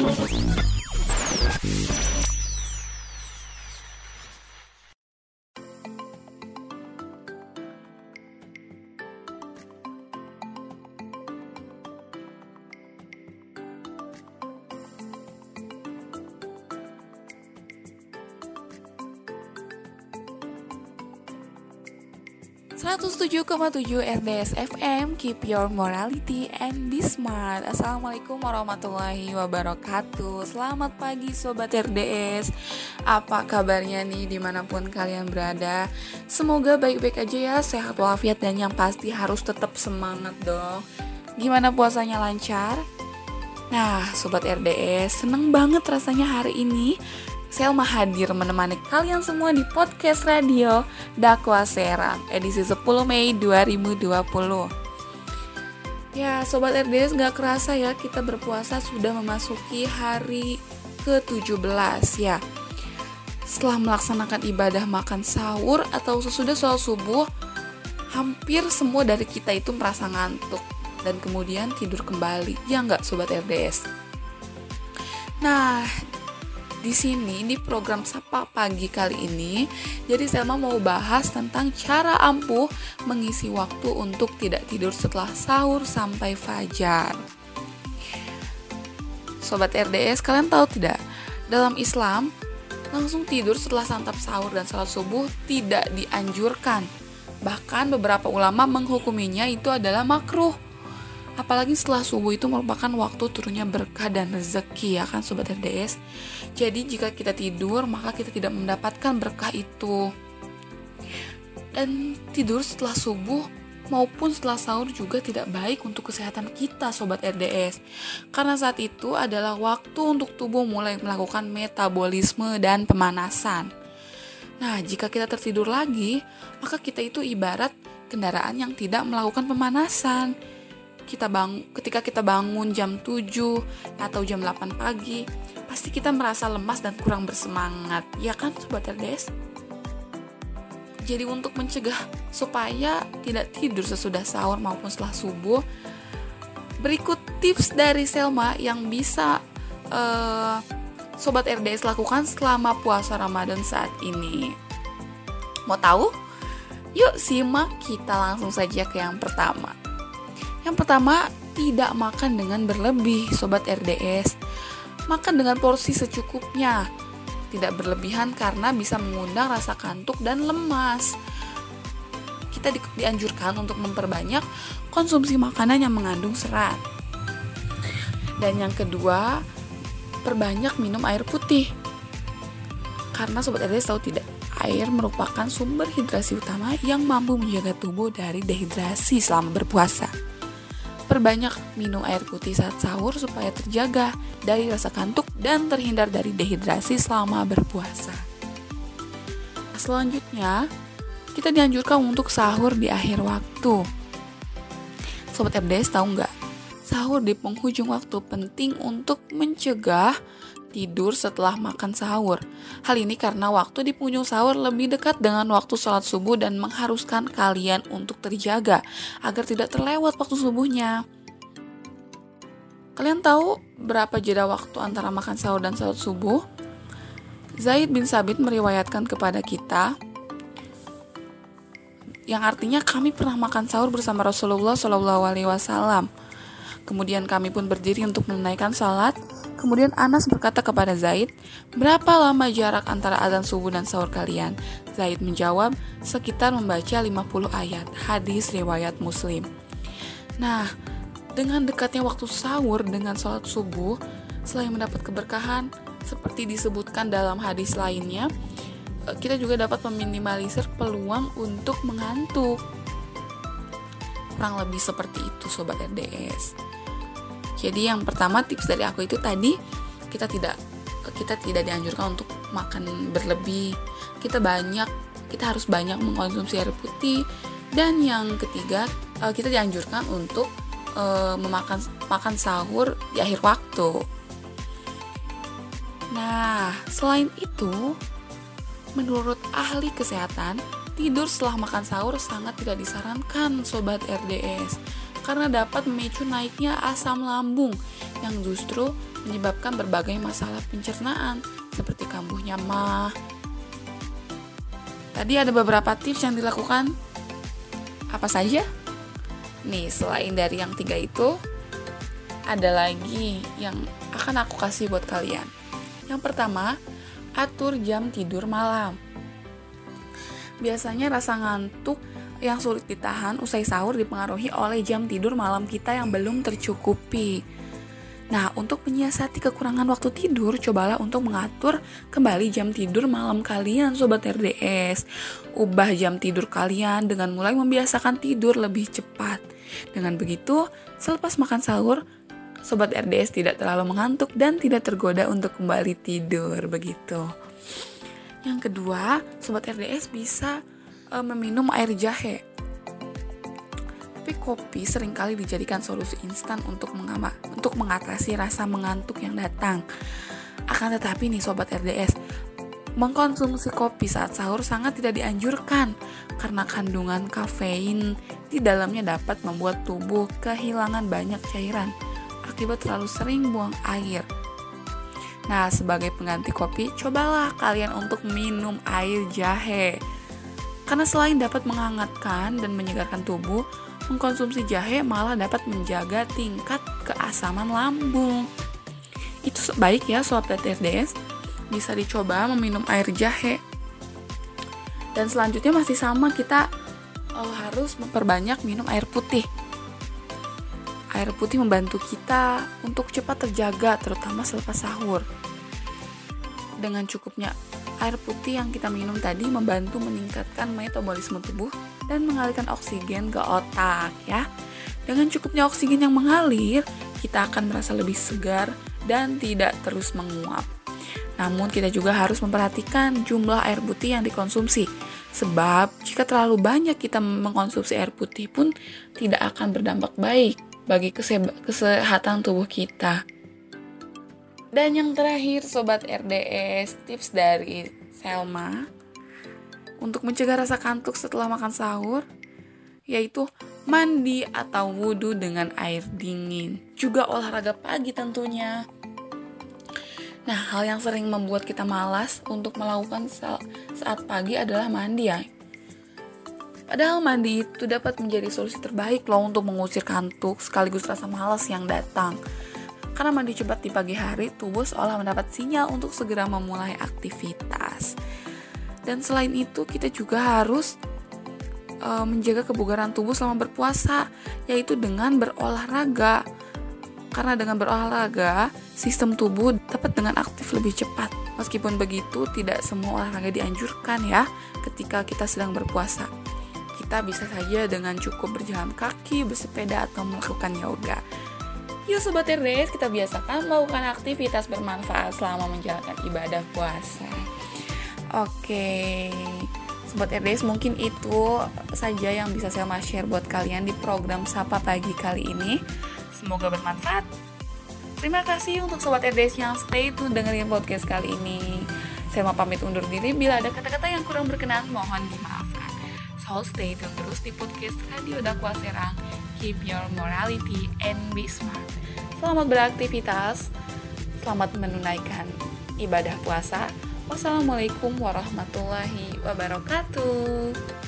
ハハハハ!107,7 RDS FM Keep your morality and be smart. Assalamualaikum warahmatullahi wabarakatuh. Selamat pagi Sobat RDS Apa kabarnya nih di mana pun kalian berada? Semoga baik-baik aja ya Sehat walafiat dan yang pasti harus tetap semangat dong. Gimana puasanya lancar? Nah Sobat RDS Seneng banget rasanya hari ini Selma hadir menemani kalian semua di podcast radio Dakwa Serang edisi 10 Mei 2020. Ya, Sobat RDS gak kerasa ya kita berpuasa sudah memasuki hari ke-17 ya. Setelah melaksanakan ibadah makan sahur atau sesudah sholat subuh, hampir semua dari kita itu merasa ngantuk dan kemudian tidur kembali. Ya nggak Sobat RDS? Nah, di sini di program Sapa Pagi kali ini, jadi Selma mau bahas tentang cara ampuh mengisi waktu untuk tidak tidur setelah sahur sampai fajar. Sobat RDS, kalian tahu tidak? Dalam Islam, langsung tidur setelah santap sahur dan salat subuh tidak dianjurkan. Bahkan beberapa ulama menghukuminya itu adalah makruh apalagi setelah subuh itu merupakan waktu turunnya berkah dan rezeki ya kan sobat RDS jadi jika kita tidur maka kita tidak mendapatkan berkah itu. Dan tidur setelah subuh maupun setelah sahur juga tidak baik untuk kesehatan kita sobat RDS karena saat itu adalah waktu untuk tubuh mulai melakukan metabolisme dan pemanasan. Nah jika kita tertidur lagi maka kita itu ibarat kendaraan yang tidak melakukan pemanasan kita bang ketika kita bangun jam 7 atau jam 8 pagi, pasti kita merasa lemas dan kurang bersemangat. Ya kan sobat RDS? Jadi untuk mencegah supaya tidak tidur sesudah sahur maupun setelah subuh, berikut tips dari Selma yang bisa uh, sobat RDS lakukan selama puasa Ramadan saat ini. Mau tahu? Yuk simak kita langsung saja ke yang pertama. Yang pertama, tidak makan dengan berlebih, sobat RDS. Makan dengan porsi secukupnya, tidak berlebihan karena bisa mengundang rasa kantuk dan lemas. Kita di dianjurkan untuk memperbanyak konsumsi makanan yang mengandung serat. Dan yang kedua, perbanyak minum air putih. Karena sobat RDS tahu tidak, air merupakan sumber hidrasi utama yang mampu menjaga tubuh dari dehidrasi selama berpuasa. Perbanyak minum air putih saat sahur supaya terjaga dari rasa kantuk dan terhindar dari dehidrasi selama berpuasa. Selanjutnya, kita dianjurkan untuk sahur di akhir waktu. Sobat FDS tahu nggak? Sahur di penghujung waktu penting untuk mencegah tidur setelah makan sahur. Hal ini karena waktu di penghujung sahur lebih dekat dengan waktu sholat subuh dan mengharuskan kalian untuk terjaga agar tidak terlewat waktu subuhnya. Kalian tahu berapa jeda waktu antara makan sahur dan sholat subuh? Zaid bin Sabit meriwayatkan kepada kita yang artinya kami pernah makan sahur bersama Rasulullah Shallallahu Alaihi Wasallam. Kemudian kami pun berdiri untuk menunaikan salat Kemudian Anas berkata kepada Zaid, "Berapa lama jarak antara azan subuh dan sahur kalian?" Zaid menjawab, "Sekitar membaca 50 ayat." Hadis riwayat Muslim. Nah, dengan dekatnya waktu sahur dengan sholat subuh, selain mendapat keberkahan, seperti disebutkan dalam hadis lainnya, eh, kita juga dapat meminimalisir peluang untuk mengantuk. Kurang lebih seperti itu, sobat RDS. Jadi yang pertama tips dari aku itu tadi kita tidak kita tidak dianjurkan untuk makan berlebih. Kita banyak kita harus banyak mengkonsumsi air putih dan yang ketiga eh, kita dianjurkan untuk uh, memakan makan sahur di akhir waktu. Nah, selain itu, menurut ahli kesehatan, tidur setelah makan sahur sangat tidak disarankan sobat RDS karena dapat memicu naiknya asam lambung yang justru menyebabkan berbagai masalah pencernaan seperti kambuhnya mah. Tadi ada beberapa tips yang dilakukan. Apa saja? Nih, selain dari yang tiga itu, ada lagi yang akan aku kasih buat kalian. Yang pertama, atur jam tidur malam. Biasanya rasa ngantuk yang sulit ditahan usai sahur dipengaruhi oleh jam tidur malam kita yang belum tercukupi. Nah, untuk menyiasati kekurangan waktu tidur, cobalah untuk mengatur kembali jam tidur malam kalian, Sobat RDS. Ubah jam tidur kalian dengan mulai membiasakan tidur lebih cepat. Dengan begitu, selepas makan sahur, Sobat RDS tidak terlalu mengantuk dan tidak tergoda untuk kembali tidur, begitu. Yang kedua, Sobat RDS bisa e, meminum air jahe tapi kopi sering kali dijadikan solusi instan untuk mengama, untuk mengatasi rasa mengantuk yang datang. Akan tetapi nih sobat RDS, mengkonsumsi kopi saat sahur sangat tidak dianjurkan karena kandungan kafein di dalamnya dapat membuat tubuh kehilangan banyak cairan akibat terlalu sering buang air. Nah, sebagai pengganti kopi, cobalah kalian untuk minum air jahe. Karena selain dapat menghangatkan dan menyegarkan tubuh, mengkonsumsi jahe malah dapat menjaga tingkat keasaman lambung. Itu baik ya sobat TTSDS, bisa dicoba meminum air jahe. Dan selanjutnya masih sama kita oh, harus memperbanyak minum air putih. Air putih membantu kita untuk cepat terjaga terutama selepas sahur. Dengan cukupnya air putih yang kita minum tadi membantu meningkatkan metabolisme tubuh dan mengalirkan oksigen ke otak ya. Dengan cukupnya oksigen yang mengalir, kita akan merasa lebih segar dan tidak terus menguap. Namun kita juga harus memperhatikan jumlah air putih yang dikonsumsi. Sebab jika terlalu banyak kita mengkonsumsi air putih pun tidak akan berdampak baik bagi kesehatan tubuh kita. Dan yang terakhir Sobat RDS, tips dari Selma untuk mencegah rasa kantuk setelah makan sahur yaitu mandi atau wudhu dengan air dingin. Juga olahraga pagi tentunya. Nah, hal yang sering membuat kita malas untuk melakukan saat pagi adalah mandi ya. Padahal mandi itu dapat menjadi solusi terbaik loh untuk mengusir kantuk sekaligus rasa malas yang datang. Karena mandi cepat di pagi hari, tubuh seolah mendapat sinyal untuk segera memulai aktivitas. Dan selain itu, kita juga harus uh, menjaga kebugaran tubuh selama berpuasa, yaitu dengan berolahraga. Karena dengan berolahraga, sistem tubuh dapat dengan aktif lebih cepat. Meskipun begitu, tidak semua olahraga dianjurkan ya ketika kita sedang berpuasa. Kita bisa saja dengan cukup berjalan kaki, bersepeda, atau melakukan yoga. Yuk Sobat RDS, kita biasakan melakukan aktivitas bermanfaat selama menjalankan ibadah puasa. Oke, Sobat RDS mungkin itu saja yang bisa saya share buat kalian di program Sapa Pagi kali ini. Semoga bermanfaat. Terima kasih untuk Sobat RDS yang stay tune dengerin podcast kali ini. Saya mau pamit undur diri bila ada kata-kata yang kurang berkenan mohon dimaafkan. So stay tune terus di podcast Radio Dakwa Serang. Keep your morality and be smart. Selamat beraktivitas, selamat menunaikan ibadah puasa. Wassalamualaikum warahmatullahi wabarakatuh.